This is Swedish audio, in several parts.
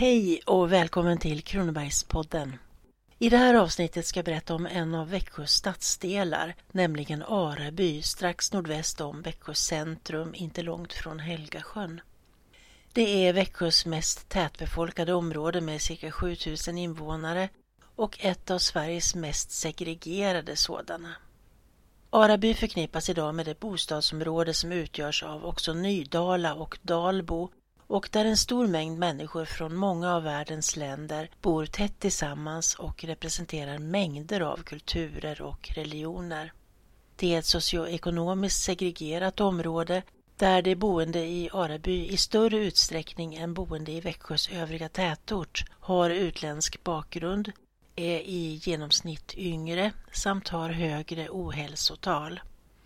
Hej och välkommen till Kronobergspodden. I det här avsnittet ska jag berätta om en av Växjös stadsdelar, nämligen Araby strax nordväst om Växjö centrum, inte långt från Helgasjön. Det är Växjös mest tätbefolkade område med cirka 7000 invånare och ett av Sveriges mest segregerade sådana. Araby förknippas idag med det bostadsområde som utgörs av också Nydala och Dalbo och där en stor mängd människor från många av världens länder bor tätt tillsammans och representerar mängder av kulturer och religioner. Det är ett socioekonomiskt segregerat område där de boende i Araby i större utsträckning än boende i Växjös övriga tätort har utländsk bakgrund, är i genomsnitt yngre samt har högre ohälsotal.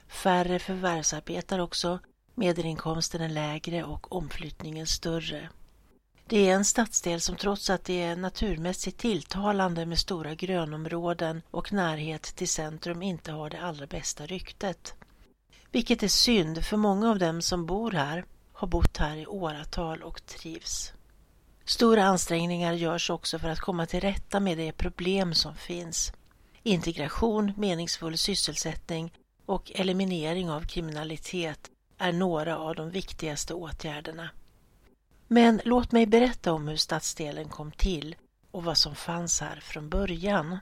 Färre förvärvsarbetar också Medelinkomsten är lägre och omflyttningen större. Det är en stadsdel som trots att det är naturmässigt tilltalande med stora grönområden och närhet till centrum inte har det allra bästa ryktet. Vilket är synd för många av dem som bor här har bott här i åratal och trivs. Stora ansträngningar görs också för att komma till rätta med de problem som finns. Integration, meningsfull sysselsättning och eliminering av kriminalitet är några av de viktigaste åtgärderna. Men låt mig berätta om hur stadsdelen kom till och vad som fanns här från början.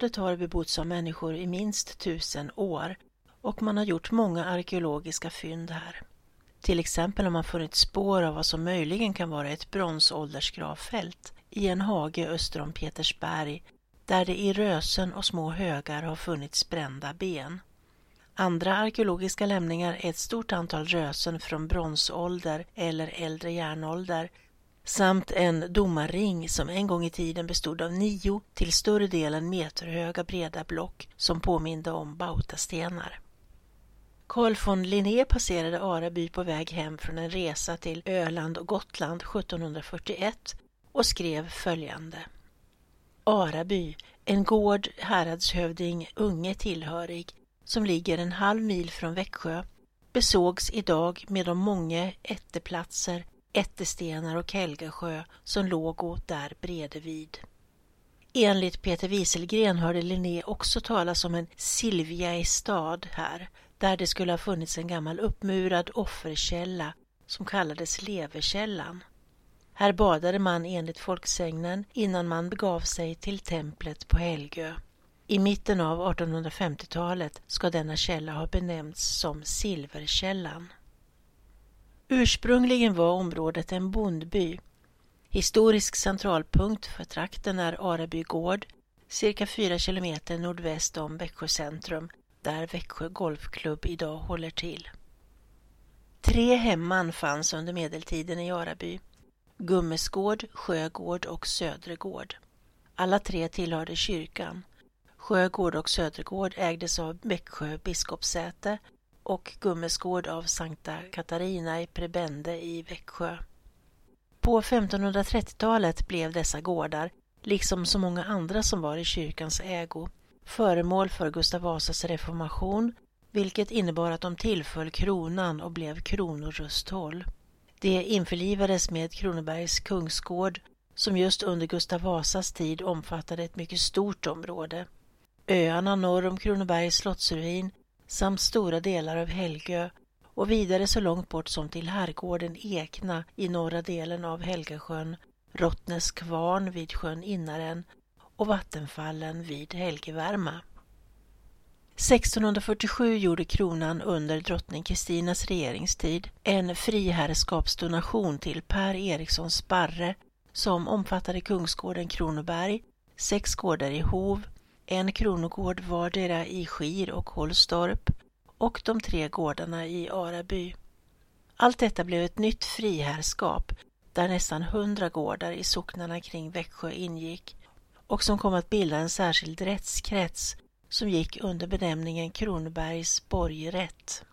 Området har bebotts av människor i minst tusen år och man har gjort många arkeologiska fynd här. Till exempel har man funnit spår av vad som möjligen kan vara ett bronsåldersgravfält i en hage öster om Petersberg där det i rösen och små högar har funnits brända ben. Andra arkeologiska lämningar är ett stort antal rösen från bronsålder eller äldre järnålder samt en domarring som en gång i tiden bestod av nio till större delen meterhöga breda block som påminde om bautastenar. Carl von Linné passerade Araby på väg hem från en resa till Öland och Gotland 1741 och skrev följande. Araby, en gård häradshövding Unge tillhörig, som ligger en halv mil från Växjö, besågs idag med de många ätteplatser ättestenar och Helgasjö som låg där bredvid. Enligt Peter Wieselgren hörde Linné också talas om en Silviaestad här, där det skulle ha funnits en gammal uppmurad offerkälla som kallades Leverkällan. Här badade man enligt folksägnen innan man begav sig till templet på Helgö. I mitten av 1850-talet ska denna källa ha benämnts som Silverkällan. Ursprungligen var området en bondby. Historisk centralpunkt för trakten är Araby gård, cirka fyra kilometer nordväst om Växjö centrum, där Växjö Golfklubb idag håller till. Tre hemman fanns under medeltiden i Araby. Gummesgård, Sjögård och Södregård. Alla tre tillhörde kyrkan. Sjögård och Södregård ägdes av Växjö biskopssäte och Gummesgård av Sankta Katarina i Prebende i Växjö. På 1530-talet blev dessa gårdar, liksom så många andra som var i kyrkans ägo, föremål för Gustav Vasas reformation, vilket innebar att de tillföll kronan och blev kronorusthåll. Det införlivades med Kronobergs kungsgård som just under Gustav Vasas tid omfattade ett mycket stort område. Öarna norr om Kronobergs slottsruin samt stora delar av Helgö och vidare så långt bort som till herrgården Ekna i norra delen av Helgasjön, Rottnes kvarn vid sjön Innaren och vattenfallen vid Helgevärma. 1647 gjorde kronan under drottning Kristinas regeringstid en friherrskapsdonation till Per Eriksson Sparre som omfattade kungsgården Kronoberg, sex gårdar i Hov, en kronogård vardera i Skir och Hållstorp och de tre gårdarna i Araby. Allt detta blev ett nytt friherrskap där nästan hundra gårdar i socknarna kring Växjö ingick och som kom att bilda en särskild rättskrets som gick under benämningen Kronobergs borgrätt.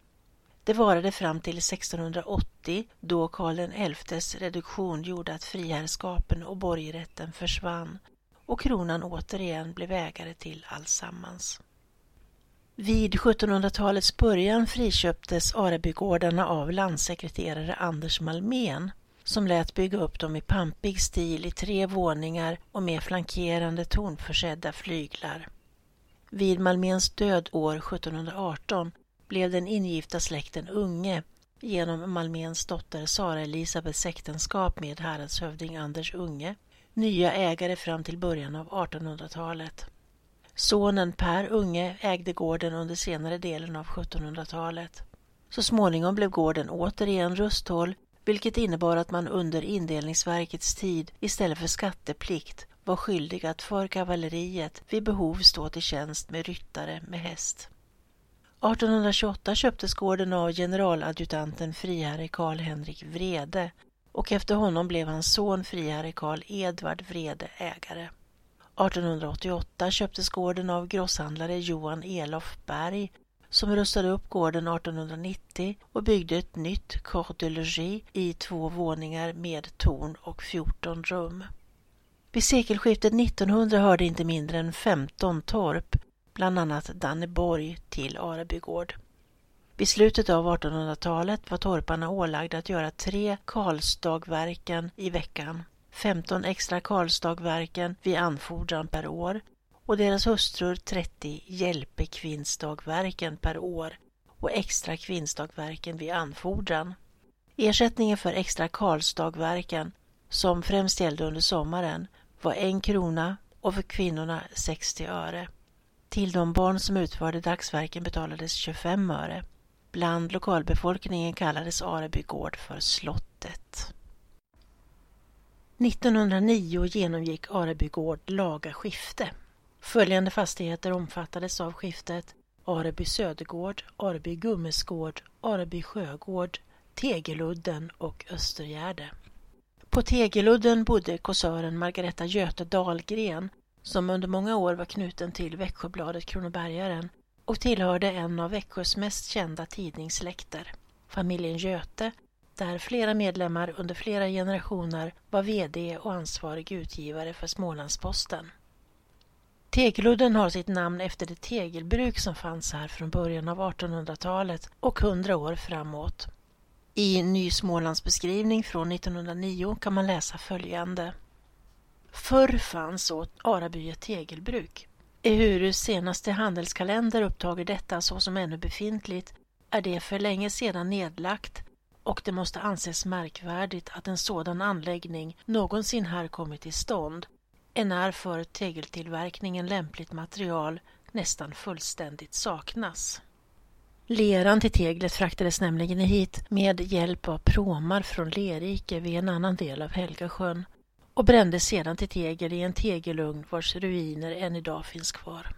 Det varade fram till 1680 då Karl XIs reduktion gjorde att friherrskapen och borgrätten försvann och kronan återigen blev ägare till allsammans. Vid 1700-talets början friköptes Arebygårdarna av landssekreterare Anders Malmén som lät bygga upp dem i pampig stil i tre våningar och med flankerande tornförsedda flyglar. Vid Malméns död år 1718 blev den ingifta släkten Unge genom Malméns dotter Sara Elisabeths äktenskap med häradshövding Anders Unge nya ägare fram till början av 1800-talet. Sonen Per Unge ägde gården under senare delen av 1700-talet. Så småningom blev gården återigen rusthåll vilket innebar att man under indelningsverkets tid istället för skatteplikt var skyldig att för kavalleriet vid behov stå till tjänst med ryttare med häst. 1828 köptes gården av generaladjutanten friherre Karl Henrik Vrede och efter honom blev hans son friherre Karl Edvard Vrede ägare. 1888 köptes gården av grosshandlare Johan Elof Berg som rustade upp gården 1890 och byggde ett nytt corps de logis i två våningar med torn och 14 rum. Vid sekelskiftet 1900 hörde inte mindre än 15 torp, bland annat Danneborg, till Arebygård. Vid slutet av 1800-talet var torparna ålagda att göra tre Karlsdagverken i veckan, 15 extra Karlsdagverken vid anfordran per år och deras hustrur 30 hjälpekvinnsdagverken per år och extra kvinnsdagverken vid anfordran. Ersättningen för extra Karlsdagverken, som främst gällde under sommaren, var en krona och för kvinnorna 60 öre. Till de barn som utförde dagsverken betalades 25 öre. Bland lokalbefolkningen kallades Areby gård för slottet. 1909 genomgick Areby gård laga skifte. Följande fastigheter omfattades av skiftet Areby Södergård, Areby Gummesgård, Areby Sjögård, Tegeludden och Östergärde. På Tegeludden bodde kåsören Margareta Göte Dahlgren som under många år var knuten till Växjöbladet Kronobergaren och tillhörde en av Växjös mest kända tidningssläkter, familjen Göte, där flera medlemmar under flera generationer var VD och ansvarig utgivare för Smålandsposten. Tegeludden har sitt namn efter det tegelbruk som fanns här från början av 1800-talet och hundra år framåt. I Ny Smålands beskrivning från 1909 kan man läsa följande. Förr fanns åt Araby ett tegelbruk. Ehurus senaste handelskalender upptager detta såsom ännu befintligt är det för länge sedan nedlagt och det måste anses märkvärdigt att en sådan anläggning någonsin här kommit till stånd enär för tegeltillverkningen lämpligt material nästan fullständigt saknas. Leran till teglet fraktades nämligen hit med hjälp av pråmar från Lerike vid en annan del av Helgasjön och brändes sedan till tegel i en tegelugn vars ruiner än idag finns kvar.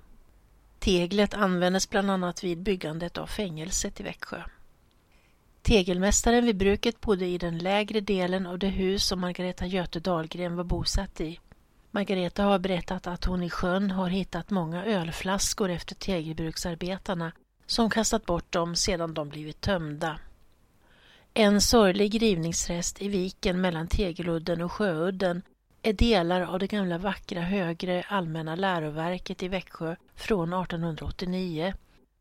Teglet användes bland annat vid byggandet av fängelset i Växjö. Tegelmästaren vid bruket bodde i den lägre delen av det hus som Margareta Göte Dahlgren var bosatt i. Margareta har berättat att hon i sjön har hittat många ölflaskor efter tegelbruksarbetarna som kastat bort dem sedan de blivit tömda. En sorglig rivningsrest i viken mellan Tegeludden och Sjöudden är delar av det gamla vackra högre allmänna läroverket i Växjö från 1889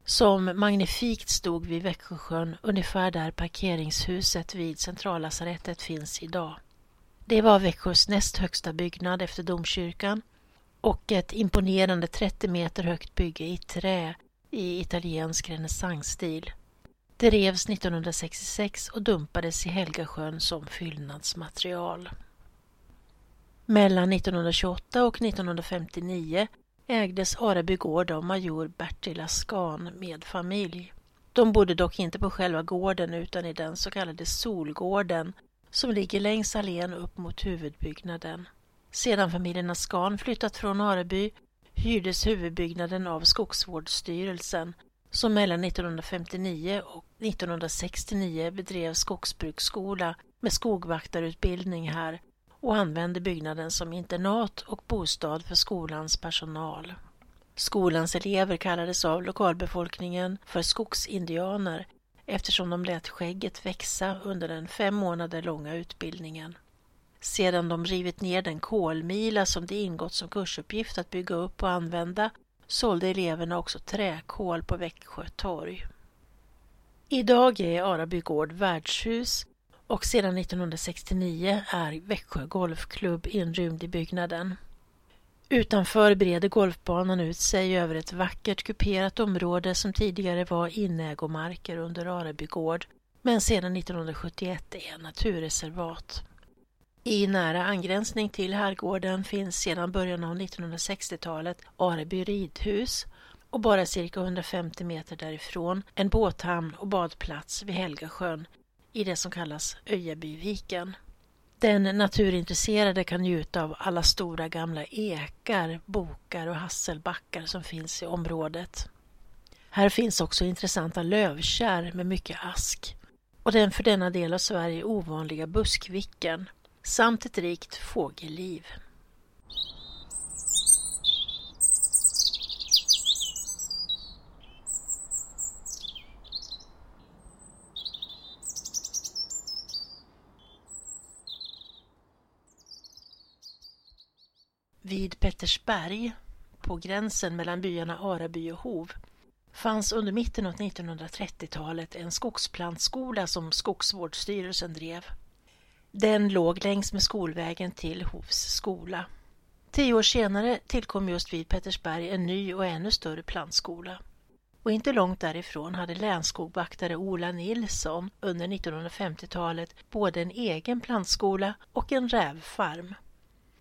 som magnifikt stod vid Växjösjön ungefär där parkeringshuset vid centrallasarettet finns idag. Det var Växjös näst högsta byggnad efter domkyrkan och ett imponerande 30 meter högt bygge i trä i italiensk renässansstil. Det revs 1966 och dumpades i Helgasjön som fyllnadsmaterial. Mellan 1928 och 1959 ägdes Areby gård av major Bertil Askan med familj. De bodde dock inte på själva gården utan i den så kallade Solgården som ligger längs allén upp mot huvudbyggnaden. Sedan familjen Askan flyttat från Areby hyrdes huvudbyggnaden av Skogsvårdsstyrelsen som mellan 1959 och 1969 bedrev skogsbruksskola med skogvaktarutbildning här och använde byggnaden som internat och bostad för skolans personal. Skolans elever kallades av lokalbefolkningen för skogsindianer eftersom de lät skägget växa under den fem månader långa utbildningen. Sedan de rivit ner den kolmila som det ingått som kursuppgift att bygga upp och använda sålde eleverna också träkol på Växjö torg. Idag är Araby gård värdshus och sedan 1969 är Växjö Golfklubb inrymd i byggnaden. Utanför breder golfbanan ut sig över ett vackert kuperat område som tidigare var inägomarker under Araby gård men sedan 1971 är naturreservat. I nära angränsning till herrgården finns sedan början av 1960-talet Areby ridhus och bara cirka 150 meter därifrån en båthamn och badplats vid Helgasjön i det som kallas Öjabyviken. Den naturintresserade kan njuta av alla stora gamla ekar, bokar och hasselbackar som finns i området. Här finns också intressanta lövkärr med mycket ask och den för denna del av Sverige ovanliga buskvicken samt ett rikt fågelliv. Vid Pettersberg, på gränsen mellan byarna Araby och Hov, fanns under mitten av 1930-talet en skogsplantskola som Skogsvårdsstyrelsen drev. Den låg längs med skolvägen till Hovs skola. Tio år senare tillkom just vid Pettersberg en ny och ännu större plantskola. Och inte långt därifrån hade länsskogvaktare Ola Nilsson under 1950-talet både en egen plantskola och en rävfarm.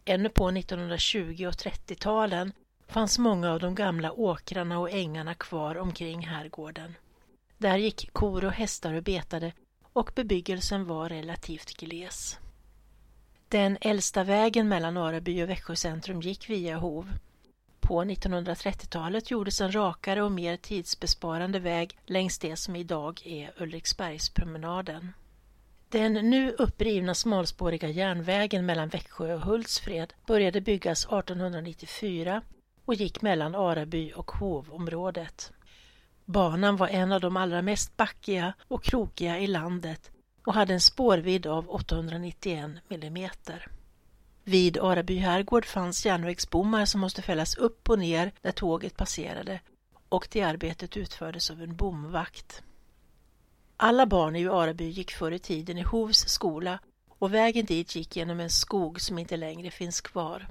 Ännu på 1920 och 30-talen fanns många av de gamla åkrarna och ängarna kvar omkring herrgården. Där gick kor och hästar och betade och bebyggelsen var relativt gles. Den äldsta vägen mellan Araby och Växjö centrum gick via Hov. På 1930-talet gjordes en rakare och mer tidsbesparande väg längs det som idag är Ulriksbergspromenaden. Den nu upprivna smalspåriga järnvägen mellan Växjö och Hultsfred började byggas 1894 och gick mellan Araby och Hovområdet. Banan var en av de allra mest backiga och krokiga i landet och hade en spårvidd av 891 millimeter. Vid Araby herrgård fanns järnvägsbommar som måste fällas upp och ner när tåget passerade och det arbetet utfördes av en bomvakt. Alla barn i Araby gick förr i tiden i Hovs skola och vägen dit gick genom en skog som inte längre finns kvar.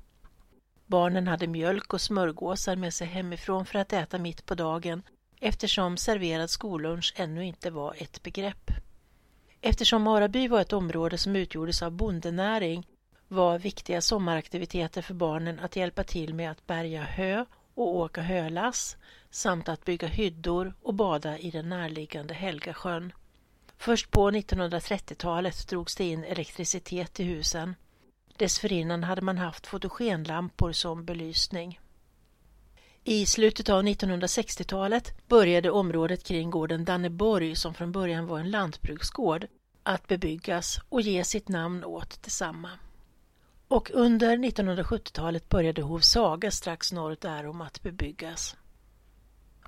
Barnen hade mjölk och smörgåsar med sig hemifrån för att äta mitt på dagen eftersom serverad skollunch ännu inte var ett begrepp. Eftersom Araby var ett område som utgjordes av bondenäring var viktiga sommaraktiviteter för barnen att hjälpa till med att bärga hö och åka hölass samt att bygga hyddor och bada i den närliggande Helgasjön. Först på 1930-talet drogs det in elektricitet i husen. Dessförinnan hade man haft fotogenlampor som belysning. I slutet av 1960-talet började området kring gården Danneborg, som från början var en lantbruksgård, att bebyggas och ge sitt namn åt detsamma. Och under 1970-talet började Hovsaga strax norr därom att bebyggas.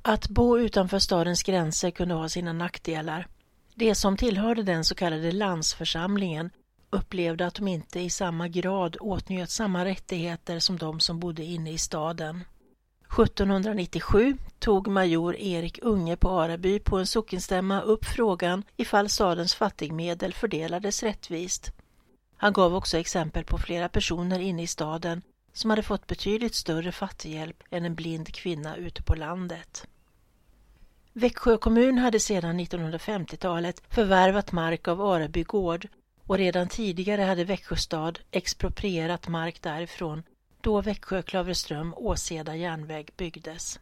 Att bo utanför stadens gränser kunde ha sina nackdelar. De som tillhörde den så kallade landsförsamlingen upplevde att de inte i samma grad åtnjöt samma rättigheter som de som bodde inne i staden. 1797 tog major Erik Unge på Araby på en sockenstämma upp frågan ifall stadens fattigmedel fördelades rättvist. Han gav också exempel på flera personer inne i staden som hade fått betydligt större fattighjälp än en blind kvinna ute på landet. Växjö kommun hade sedan 1950-talet förvärvat mark av Araby gård och redan tidigare hade Växjö stad exproprierat mark därifrån då Växjö-Klavreström Åseda järnväg byggdes.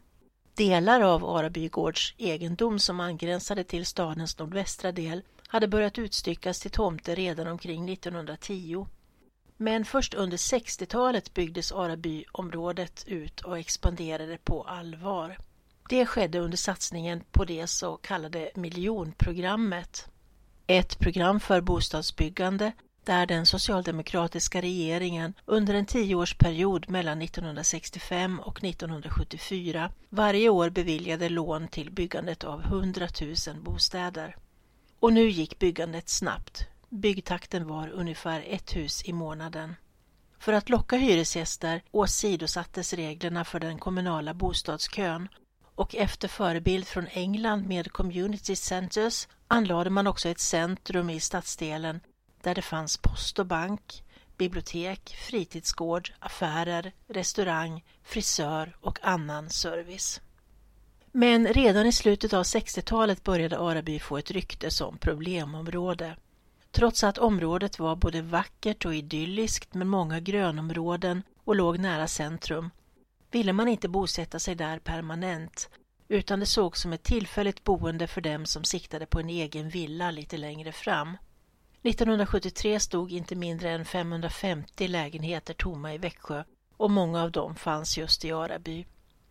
Delar av Arabygårds egendom som angränsade till stadens nordvästra del hade börjat utstyckas till tomter redan omkring 1910. Men först under 60-talet byggdes Arabyområdet ut och expanderade på allvar. Det skedde under satsningen på det så kallade miljonprogrammet. Ett program för bostadsbyggande där den socialdemokratiska regeringen under en tioårsperiod mellan 1965 och 1974 varje år beviljade lån till byggandet av 100 000 bostäder. Och nu gick byggandet snabbt. Byggtakten var ungefär ett hus i månaden. För att locka hyresgäster åsidosattes reglerna för den kommunala bostadskön och efter förebild från England med community centers anlade man också ett centrum i stadsdelen där det fanns post och bank, bibliotek, fritidsgård, affärer, restaurang, frisör och annan service. Men redan i slutet av 60-talet började Araby få ett rykte som problemområde. Trots att området var både vackert och idylliskt med många grönområden och låg nära centrum ville man inte bosätta sig där permanent utan det sågs som ett tillfälligt boende för dem som siktade på en egen villa lite längre fram. 1973 stod inte mindre än 550 lägenheter tomma i Växjö och många av dem fanns just i Araby.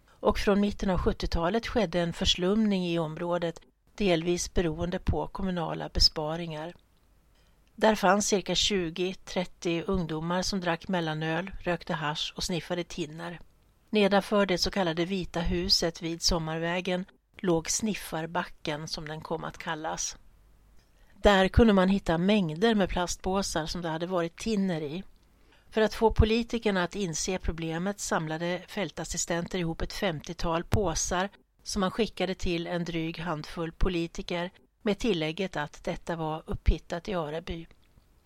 Och från mitten av 70-talet skedde en förslumning i området delvis beroende på kommunala besparingar. Där fanns cirka 20-30 ungdomar som drack mellanöl, rökte hash och sniffade tinnar. Nedanför det så kallade Vita huset vid Sommarvägen låg Sniffarbacken som den kom att kallas. Där kunde man hitta mängder med plastpåsar som det hade varit tinner i. För att få politikerna att inse problemet samlade fältassistenter ihop ett 50-tal påsar som man skickade till en dryg handfull politiker med tillägget att detta var upphittat i Araby.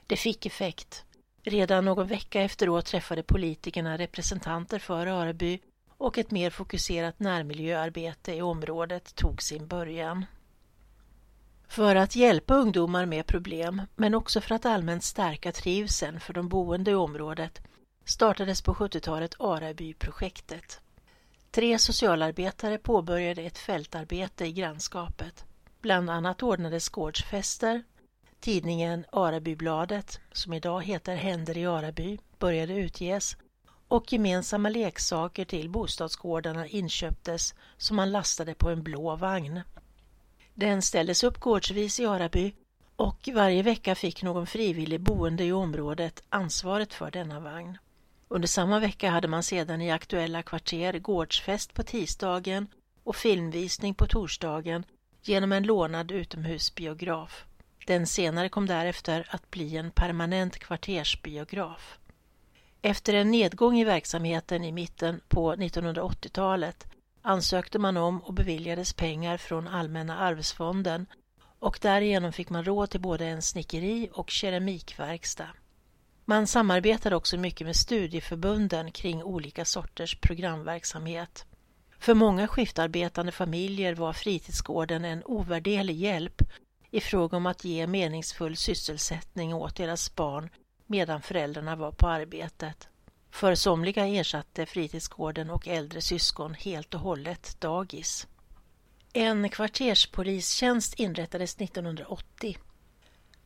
Det fick effekt. Redan någon vecka efteråt träffade politikerna representanter för Araby och ett mer fokuserat närmiljöarbete i området tog sin början. För att hjälpa ungdomar med problem, men också för att allmänt stärka trivseln för de boende i området, startades på 70-talet Arabyprojektet. Tre socialarbetare påbörjade ett fältarbete i grannskapet. Bland annat ordnades gårdsfester, tidningen Arabybladet, som idag heter Händer i Araby, började utges och gemensamma leksaker till bostadsgårdarna inköptes som man lastade på en blå vagn. Den ställdes upp gårdsvis i Araby och varje vecka fick någon frivillig boende i området ansvaret för denna vagn. Under samma vecka hade man sedan i aktuella kvarter gårdsfest på tisdagen och filmvisning på torsdagen genom en lånad utomhusbiograf. Den senare kom därefter att bli en permanent kvartersbiograf. Efter en nedgång i verksamheten i mitten på 1980-talet ansökte man om och beviljades pengar från Allmänna arvsfonden och därigenom fick man råd till både en snickeri och keramikverkstad. Man samarbetade också mycket med studieförbunden kring olika sorters programverksamhet. För många skiftarbetande familjer var fritidsgården en ovärderlig hjälp i fråga om att ge meningsfull sysselsättning åt deras barn medan föräldrarna var på arbetet. För somliga ersatte fritidsgården och äldre syskon helt och hållet dagis. En kvarterspolistjänst inrättades 1980.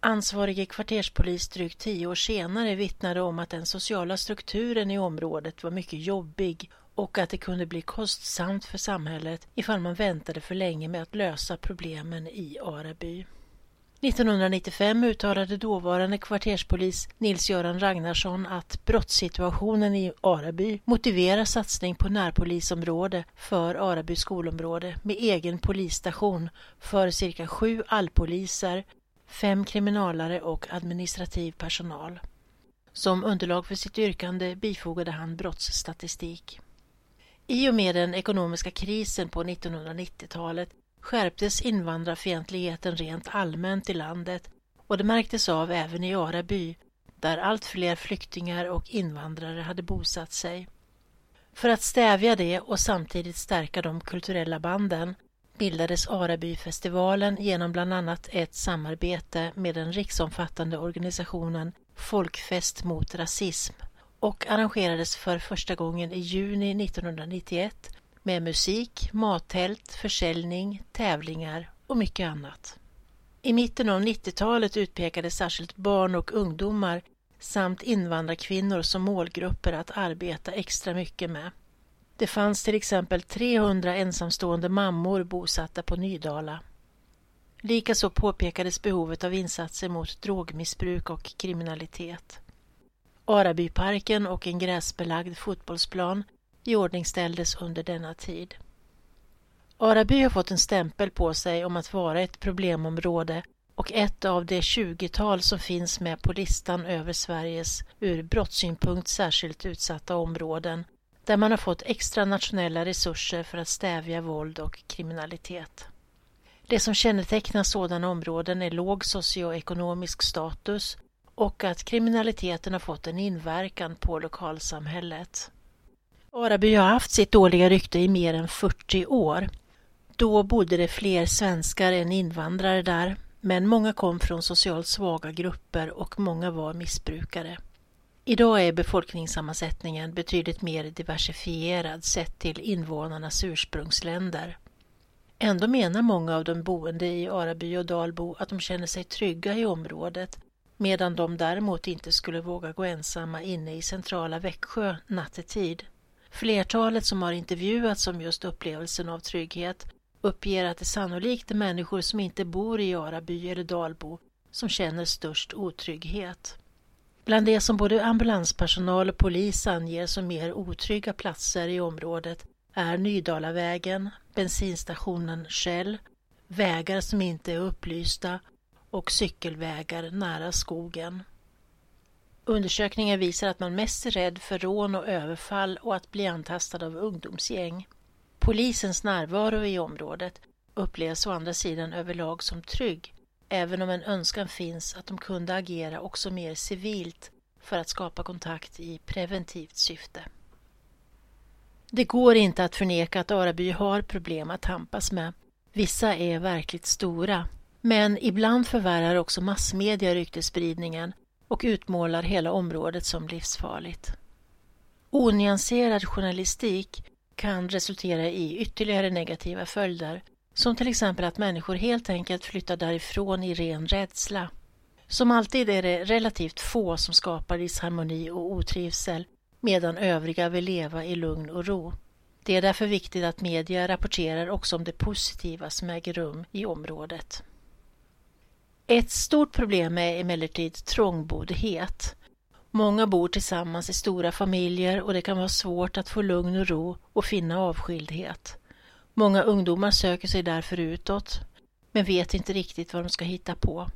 Ansvarige kvarterspolis drygt tio år senare vittnade om att den sociala strukturen i området var mycket jobbig och att det kunde bli kostsamt för samhället ifall man väntade för länge med att lösa problemen i Araby. 1995 uttalade dåvarande kvarterspolis Nils-Göran Ragnarsson att brottssituationen i Araby motiverar satsning på närpolisområde för Araby skolområde med egen polisstation för cirka sju allpoliser, fem kriminalare och administrativ personal. Som underlag för sitt yrkande bifogade han brottsstatistik. I och med den ekonomiska krisen på 1990-talet skärptes invandrarfientligheten rent allmänt i landet och det märktes av även i Araby där allt fler flyktingar och invandrare hade bosatt sig. För att stävja det och samtidigt stärka de kulturella banden bildades Arabyfestivalen genom bland annat ett samarbete med den riksomfattande organisationen Folkfest mot rasism och arrangerades för första gången i juni 1991 med musik, mattält, försäljning, tävlingar och mycket annat. I mitten av 90-talet utpekades särskilt barn och ungdomar samt invandrarkvinnor som målgrupper att arbeta extra mycket med. Det fanns till exempel 300 ensamstående mammor bosatta på Nydala. Likaså påpekades behovet av insatser mot drogmissbruk och kriminalitet. Arabyparken och en gräsbelagd fotbollsplan iordningställdes under denna tid. Araby har fått en stämpel på sig om att vara ett problemområde och ett av de tjugotal som finns med på listan över Sveriges ur brottssynpunkt särskilt utsatta områden där man har fått extra nationella resurser för att stävja våld och kriminalitet. Det som kännetecknar sådana områden är låg socioekonomisk status och att kriminaliteten har fått en inverkan på lokalsamhället. Araby har haft sitt dåliga rykte i mer än 40 år. Då bodde det fler svenskar än invandrare där, men många kom från socialt svaga grupper och många var missbrukare. Idag är befolkningssammansättningen betydligt mer diversifierad sett till invånarnas ursprungsländer. Ändå menar många av de boende i Araby och Dalbo att de känner sig trygga i området medan de däremot inte skulle våga gå ensamma inne i centrala Växjö nattetid. Flertalet som har intervjuats om just upplevelsen av trygghet uppger att det sannolikt är människor som inte bor i Araby eller Dalbo som känner störst otrygghet. Bland det som både ambulanspersonal och polis anger som mer otrygga platser i området är Nydalavägen, bensinstationen Shell, vägar som inte är upplysta och cykelvägar nära skogen. Undersökningen visar att man mest är rädd för rån och överfall och att bli antastad av ungdomsgäng. Polisens närvaro i området upplevs å andra sidan överlag som trygg, även om en önskan finns att de kunde agera också mer civilt för att skapa kontakt i preventivt syfte. Det går inte att förneka att Araby har problem att tampas med. Vissa är verkligt stora, men ibland förvärrar också massmedia ryktesspridningen och utmålar hela området som livsfarligt. Onyanserad journalistik kan resultera i ytterligare negativa följder som till exempel att människor helt enkelt flyttar därifrån i ren rädsla. Som alltid är det relativt få som skapar disharmoni och otrivsel medan övriga vill leva i lugn och ro. Det är därför viktigt att media rapporterar också om det positiva som äger rum i området. Ett stort problem är emellertid trångboddhet. Många bor tillsammans i stora familjer och det kan vara svårt att få lugn och ro och finna avskildhet. Många ungdomar söker sig därför utåt, men vet inte riktigt vad de ska hitta på.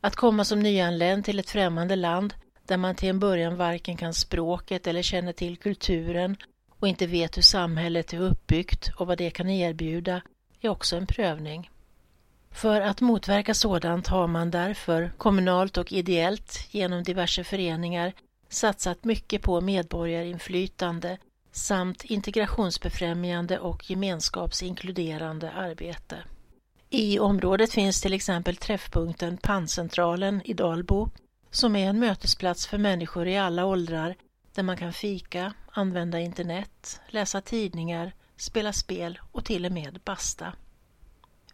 Att komma som nyanländ till ett främmande land där man till en början varken kan språket eller känner till kulturen och inte vet hur samhället är uppbyggt och vad det kan erbjuda är också en prövning. För att motverka sådant har man därför kommunalt och ideellt genom diverse föreningar satsat mycket på medborgarinflytande samt integrationsbefrämjande och gemenskapsinkluderande arbete. I området finns till exempel träffpunkten Panncentralen i Dalbo som är en mötesplats för människor i alla åldrar där man kan fika, använda internet, läsa tidningar, spela spel och till och med basta.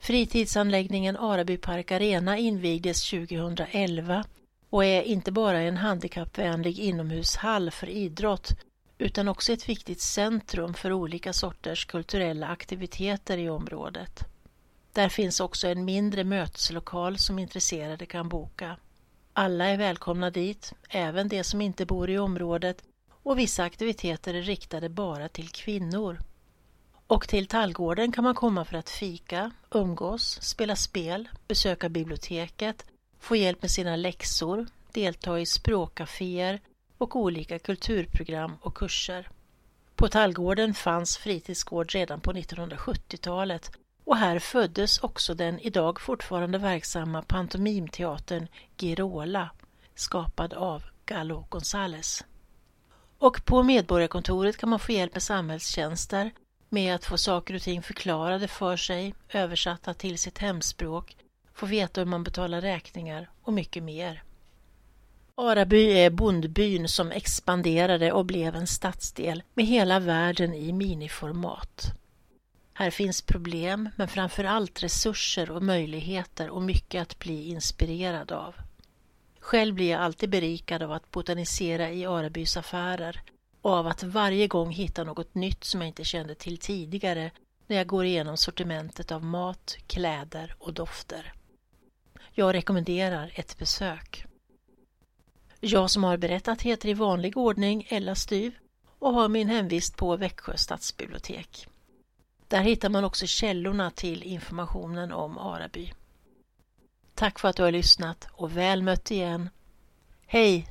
Fritidsanläggningen Araby Park Arena invigdes 2011 och är inte bara en handikappvänlig inomhushall för idrott utan också ett viktigt centrum för olika sorters kulturella aktiviteter i området. Där finns också en mindre möteslokal som intresserade kan boka. Alla är välkomna dit, även de som inte bor i området och vissa aktiviteter är riktade bara till kvinnor. Och till Tallgården kan man komma för att fika, umgås, spela spel, besöka biblioteket, få hjälp med sina läxor, delta i språkcaféer och olika kulturprogram och kurser. På Tallgården fanns fritidsgård redan på 1970-talet och här föddes också den idag fortfarande verksamma pantomimteatern Girola, skapad av Galo Gonzales. Och på Medborgarkontoret kan man få hjälp med samhällstjänster, med att få saker och ting förklarade för sig, översatta till sitt hemspråk, få veta hur man betalar räkningar och mycket mer. Araby är bondbyn som expanderade och blev en stadsdel med hela världen i miniformat. Här finns problem, men framför allt resurser och möjligheter och mycket att bli inspirerad av. Själv blir jag alltid berikad av att botanisera i Arabys affärer av att varje gång hitta något nytt som jag inte kände till tidigare när jag går igenom sortimentet av mat, kläder och dofter. Jag rekommenderar ett besök. Jag som har berättat heter i vanlig ordning Ella Styv och har min hemvist på Växjö stadsbibliotek. Där hittar man också källorna till informationen om Araby. Tack för att du har lyssnat och väl mött igen. Hej!